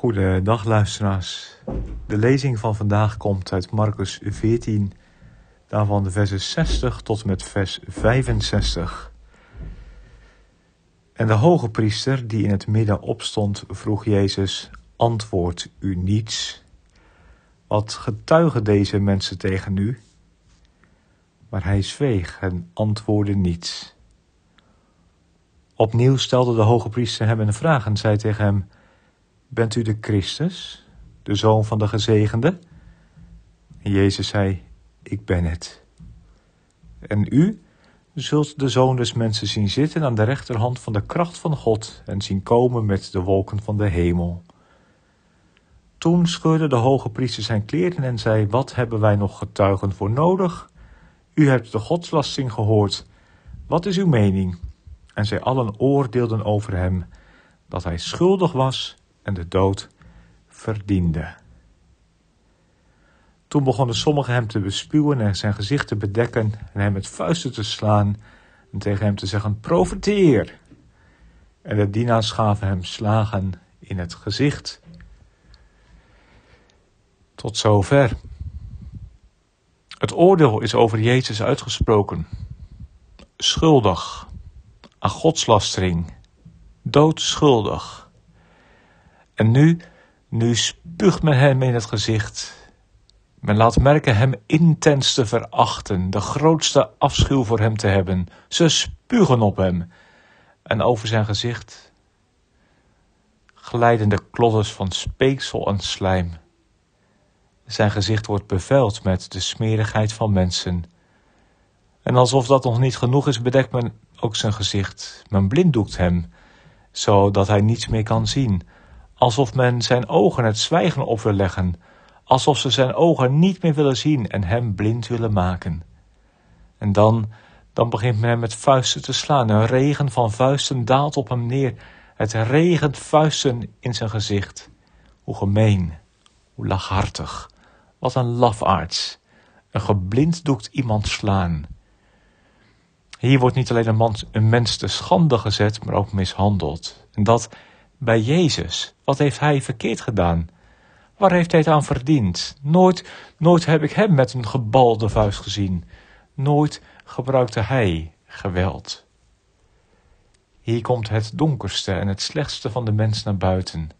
Goedendag luisteraars. De lezing van vandaag komt uit Marcus 14, daarvan de versen 60 tot met vers 65. En de hoge priester die in het midden opstond vroeg Jezus, antwoord u niets? Wat getuigen deze mensen tegen u? Maar hij zweeg en antwoordde niets. Opnieuw stelde de hoge priester hem een vraag en zei tegen hem, Bent u de Christus, de Zoon van de Gezegende? En Jezus zei, ik ben het. En u zult de Zoon des Mensen zien zitten aan de rechterhand van de kracht van God en zien komen met de wolken van de hemel. Toen scheurde de hoge priester zijn kleren en zei, wat hebben wij nog getuigen voor nodig? U hebt de godslasting gehoord. Wat is uw mening? En zij allen oordeelden over hem dat hij schuldig was en de dood verdiende. Toen begonnen sommigen hem te bespuwen en zijn gezicht te bedekken en hem met vuisten te slaan en tegen hem te zeggen, profeteer. En de dienaars gaven hem slagen in het gezicht. Tot zover. Het oordeel is over Jezus uitgesproken. Schuldig, aan godslastering, doodschuldig. En nu, nu spuugt men hem in het gezicht. Men laat merken hem intens te verachten, de grootste afschuw voor hem te hebben. Ze spugen op hem. En over zijn gezicht glijden de klodders van speeksel en slijm. Zijn gezicht wordt bevuild met de smerigheid van mensen. En alsof dat nog niet genoeg is, bedekt men ook zijn gezicht. Men blinddoekt hem, zodat hij niets meer kan zien alsof men zijn ogen het zwijgen op wil leggen, alsof ze zijn ogen niet meer willen zien en hem blind willen maken. En dan, dan begint men met vuisten te slaan. Een regen van vuisten daalt op hem neer. Het regent vuisten in zijn gezicht. Hoe gemeen, hoe lachhartig, wat een lafaards. Een geblinddoekt iemand slaan. Hier wordt niet alleen een, man, een mens te schande gezet, maar ook mishandeld. En dat bij Jezus. Wat heeft hij verkeerd gedaan? Waar heeft hij het aan verdiend? Nooit, nooit heb ik hem met een gebalde vuist gezien. Nooit gebruikte hij geweld. Hier komt het donkerste en het slechtste van de mens naar buiten.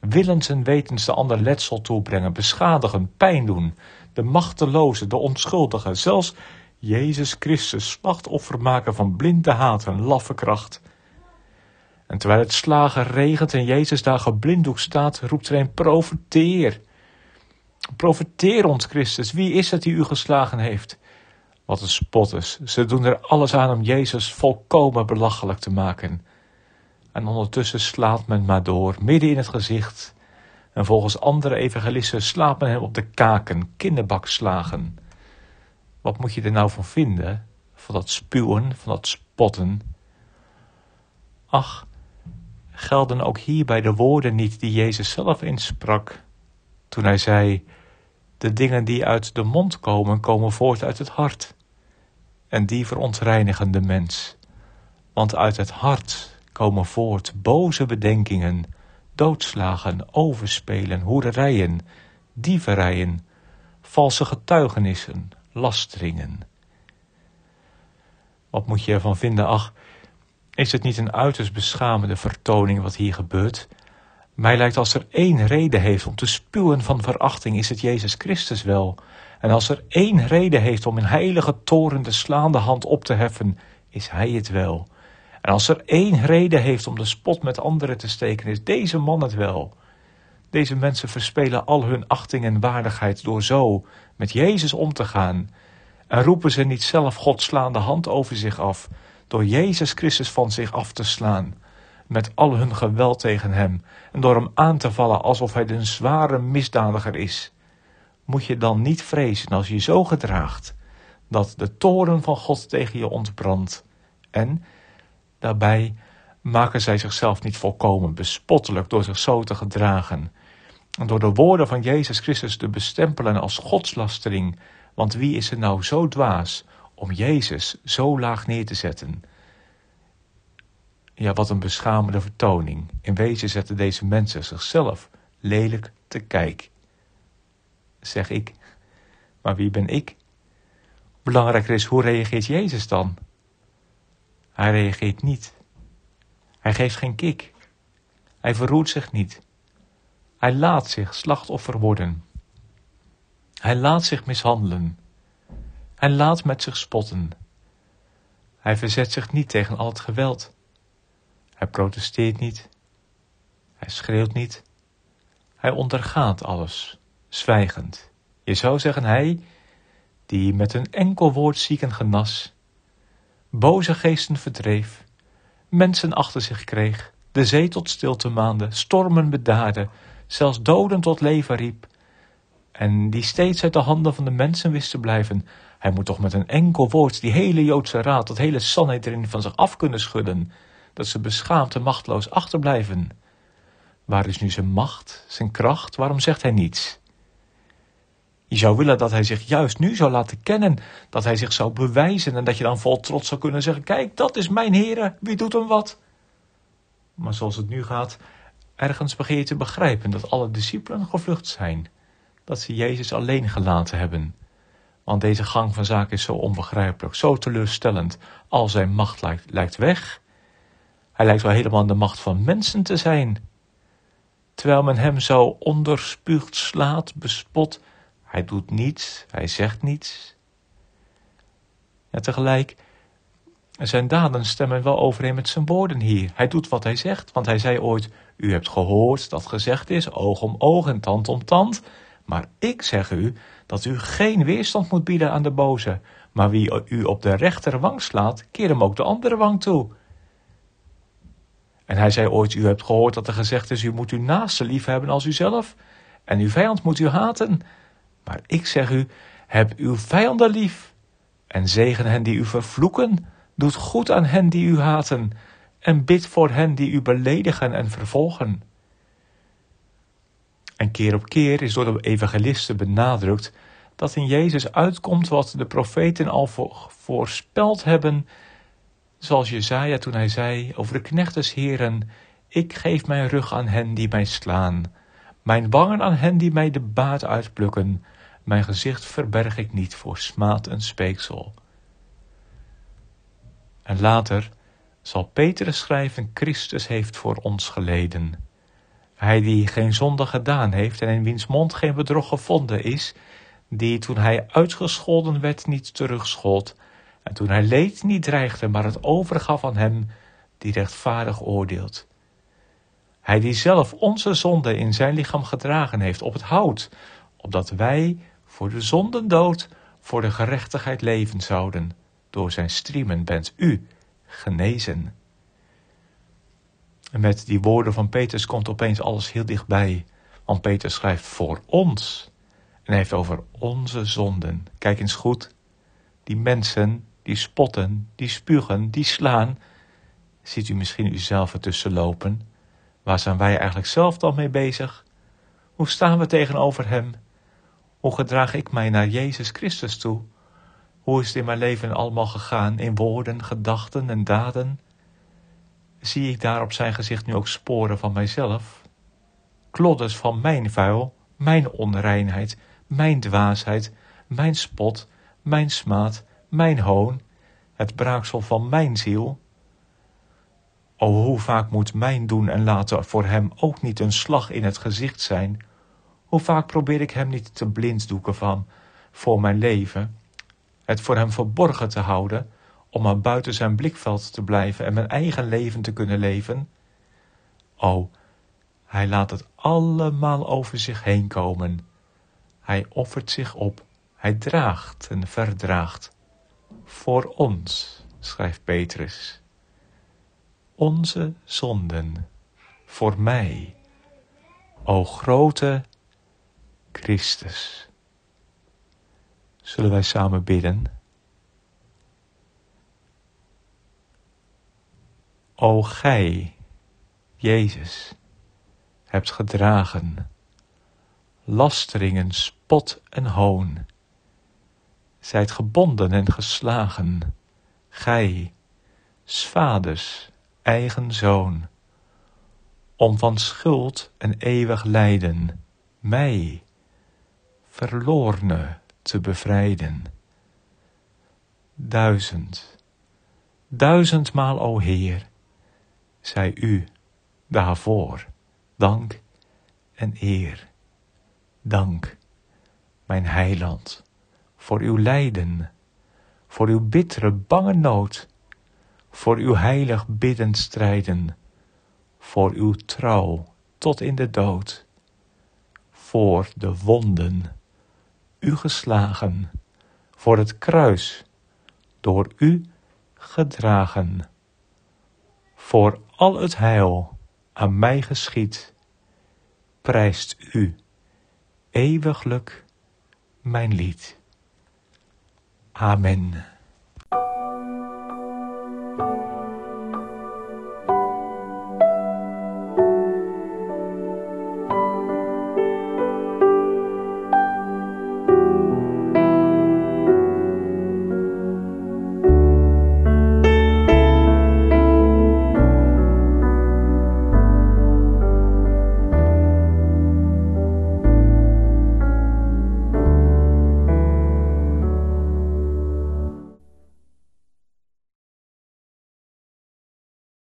Willens en wetens de ander letsel toebrengen, beschadigen, pijn doen, de machteloze, de onschuldige, zelfs Jezus Christus slachtoffer maken van blinde haat en laffe kracht. En terwijl het slagen regent en Jezus daar geblinddoekt staat, roept er een profeteer. Profeteer ons, Christus, wie is het die u geslagen heeft? Wat een spotters, ze doen er alles aan om Jezus volkomen belachelijk te maken. En ondertussen slaat men maar door, midden in het gezicht. En volgens andere evangelisten slaat men hem op de kaken, kinderbakslagen. Wat moet je er nou van vinden? Van dat spuwen, van dat spotten? Ach, gelden ook hierbij de woorden niet die Jezus zelf insprak toen hij zei: De dingen die uit de mond komen, komen voort uit het hart. En die verontreinigen de mens. Want uit het hart komen voort boze bedenkingen, doodslagen, overspelen, hoererijen, dieverijen, valse getuigenissen, lasteringen. Wat moet je ervan vinden? Ach, is het niet een uiterst beschamende vertoning wat hier gebeurt? Mij lijkt als er één reden heeft om te spuwen van verachting, is het Jezus Christus wel. En als er één reden heeft om een heilige toren de slaande hand op te heffen, is Hij het wel. En als er één reden heeft om de spot met anderen te steken, is deze man het wel. Deze mensen verspelen al hun achting en waardigheid door zo met Jezus om te gaan. En roepen ze niet zelf God slaande hand over zich af, door Jezus Christus van zich af te slaan, met al hun geweld tegen hem, en door hem aan te vallen alsof hij een zware misdadiger is. moet je dan niet vrezen als je zo gedraagt dat de toren van God tegen je ontbrandt. En daarbij maken zij zichzelf niet volkomen bespottelijk door zich zo te gedragen. En door de woorden van Jezus Christus te bestempelen als godslastering. Want wie is er nou zo dwaas om Jezus zo laag neer te zetten? Ja, wat een beschamende vertoning. In wezen zetten deze mensen zichzelf lelijk te kijk. Zeg ik. Maar wie ben ik? Belangrijker is, hoe reageert Jezus dan? Hij reageert niet. Hij geeft geen kik. Hij verroert zich niet. Hij laat zich slachtoffer worden. Hij laat zich mishandelen. Hij laat met zich spotten. Hij verzet zich niet tegen al het geweld. Hij protesteert niet. Hij schreeuwt niet. Hij ondergaat alles, zwijgend. Je zou zeggen hij, die met een enkel woord zieken genas, boze geesten verdreef, mensen achter zich kreeg, de zee tot stilte maande, stormen bedaarde, zelfs doden tot leven riep, en die steeds uit de handen van de mensen wist te blijven. Hij moet toch met een enkel woord die hele Joodse raad, dat hele erin van zich af kunnen schudden, dat ze beschaamd en machteloos achterblijven. Waar is nu zijn macht, zijn kracht? Waarom zegt hij niets? Je zou willen dat hij zich juist nu zou laten kennen, dat hij zich zou bewijzen en dat je dan vol trots zou kunnen zeggen: Kijk, dat is mijn Heere, wie doet hem wat? Maar zoals het nu gaat, ergens begin je te begrijpen dat alle discipelen gevlucht zijn, dat ze Jezus alleen gelaten hebben. Want deze gang van zaken is zo onbegrijpelijk, zo teleurstellend. Al zijn macht lijkt, lijkt weg. Hij lijkt wel helemaal de macht van mensen te zijn. Terwijl men hem zo onderspuugd slaat, bespot, hij doet niets, hij zegt niets. En tegelijk, zijn daden stemmen wel overeen met zijn woorden hier. Hij doet wat hij zegt, want hij zei ooit: U hebt gehoord dat gezegd is, oog om oog en tand om tand. Maar ik zeg u dat u geen weerstand moet bieden aan de boze. Maar wie u op de rechterwang slaat, keer hem ook de andere wang toe. En hij zei ooit: U hebt gehoord dat er gezegd is: U moet uw naaste lief hebben als uzelf. En uw vijand moet u haten. Maar ik zeg u, heb uw vijanden lief en zegen hen die u vervloeken. Doet goed aan hen die u haten en bid voor hen die u beledigen en vervolgen. En keer op keer is door de evangelisten benadrukt dat in Jezus uitkomt wat de profeten al voorspeld hebben, zoals Jezaja toen hij zei over de knechtes heren, ik geef mijn rug aan hen die mij slaan, mijn wangen aan hen die mij de baard uitplukken, mijn gezicht verberg ik niet voor smaad en speeksel. En later zal Petrus schrijven: Christus heeft voor ons geleden. Hij die geen zonde gedaan heeft en in wiens mond geen bedrog gevonden is, die toen hij uitgescholden werd niet terugschold, en toen hij leed niet dreigde, maar het overgaf aan hem die rechtvaardig oordeelt. Hij die zelf onze zonde in zijn lichaam gedragen heeft op het hout, opdat wij voor de zonden dood, voor de gerechtigheid leven zouden. Door zijn striemen bent u genezen. En met die woorden van Petrus komt opeens alles heel dichtbij. Want Petrus schrijft voor ons. En hij heeft over onze zonden. Kijk eens goed. Die mensen, die spotten, die spugen, die slaan. Ziet u misschien uzelf ertussen lopen? Waar zijn wij eigenlijk zelf dan mee bezig? Hoe staan we tegenover hem? Hoe gedraag ik mij naar Jezus Christus toe? Hoe is het in mijn leven allemaal gegaan, in woorden, gedachten en daden? Zie ik daar op zijn gezicht nu ook sporen van mijzelf? Klodders van mijn vuil, mijn onreinheid, mijn dwaasheid, mijn spot, mijn smaad, mijn hoon, het braaksel van mijn ziel? O, hoe vaak moet mijn doen en laten voor hem ook niet een slag in het gezicht zijn, hoe vaak probeer ik hem niet te blinddoeken van voor mijn leven, het voor hem verborgen te houden, om maar buiten zijn blikveld te blijven en mijn eigen leven te kunnen leven? O, hij laat het allemaal over zich heen komen. Hij offert zich op, hij draagt en verdraagt. Voor ons, schrijft Petrus. Onze zonden, voor mij. O grote Christus. Zullen wij samen bidden? O gij, Jezus, hebt gedragen lasteringen, spot en hoon, zijt gebonden en geslagen, gij, vaders eigen zoon, om van schuld en eeuwig lijden mij, verlorne, te bevrijden. Duizend, duizendmaal, o Heer, zij u daarvoor dank en eer. Dank, mijn heiland, voor uw lijden, voor uw bittere, bange nood, voor uw heilig bidden strijden, voor uw trouw tot in de dood, voor de wonden, u geslagen, voor het kruis, door u gedragen, voor al het heil aan mij geschied, prijst u eeuwiglijk mijn lied. Amen.